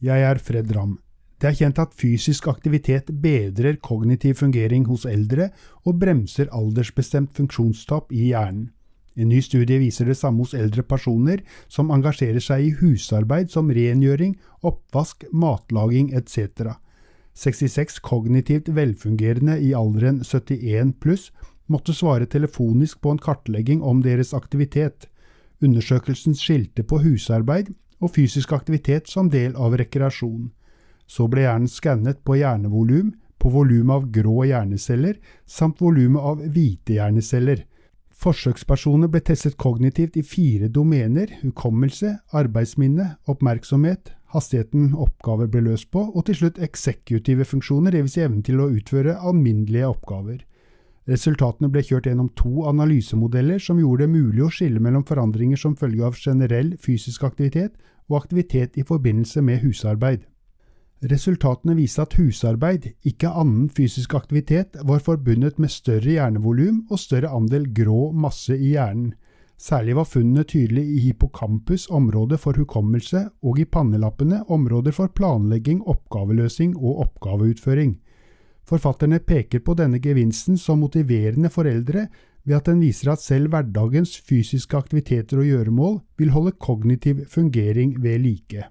Jeg er Fred Ramm. Det er kjent at fysisk aktivitet bedrer kognitiv fungering hos eldre og bremser aldersbestemt funksjonstap i hjernen. En ny studie viser det samme hos eldre personer som engasjerer seg i husarbeid som rengjøring, oppvask, matlaging etc. 66 kognitivt velfungerende i alderen 71 pluss måtte svare telefonisk på en kartlegging om deres aktivitet. Undersøkelsen skilte på husarbeid og fysisk aktivitet som del av rekreasjon. Så ble hjernen skannet på hjernevolum, på volumet av grå hjerneceller, samt volumet av hvite hjerneceller. Forsøkspersoner ble testet kognitivt i fire domener – hukommelse, arbeidsminne, oppmerksomhet, hastigheten oppgaver ble løst på, og til slutt eksekutive funksjoner, dvs. Si evnen til å utføre alminnelige oppgaver. Resultatene ble kjørt gjennom to analysemodeller som gjorde det mulig å skille mellom forandringer som følge av generell fysisk aktivitet og aktivitet i forbindelse med husarbeid. Resultatene viste at husarbeid, ikke annen fysisk aktivitet, var forbundet med større hjernevolum og større andel grå masse i hjernen. Særlig var funnene tydelige i hippocampus, området for hukommelse, og i pannelappene, områder for planlegging, oppgaveløsing og oppgaveutføring. Forfatterne peker på denne gevinsten som motiverende foreldre ved at den viser at selv hverdagens fysiske aktiviteter og gjøremål vil holde kognitiv fungering ved like.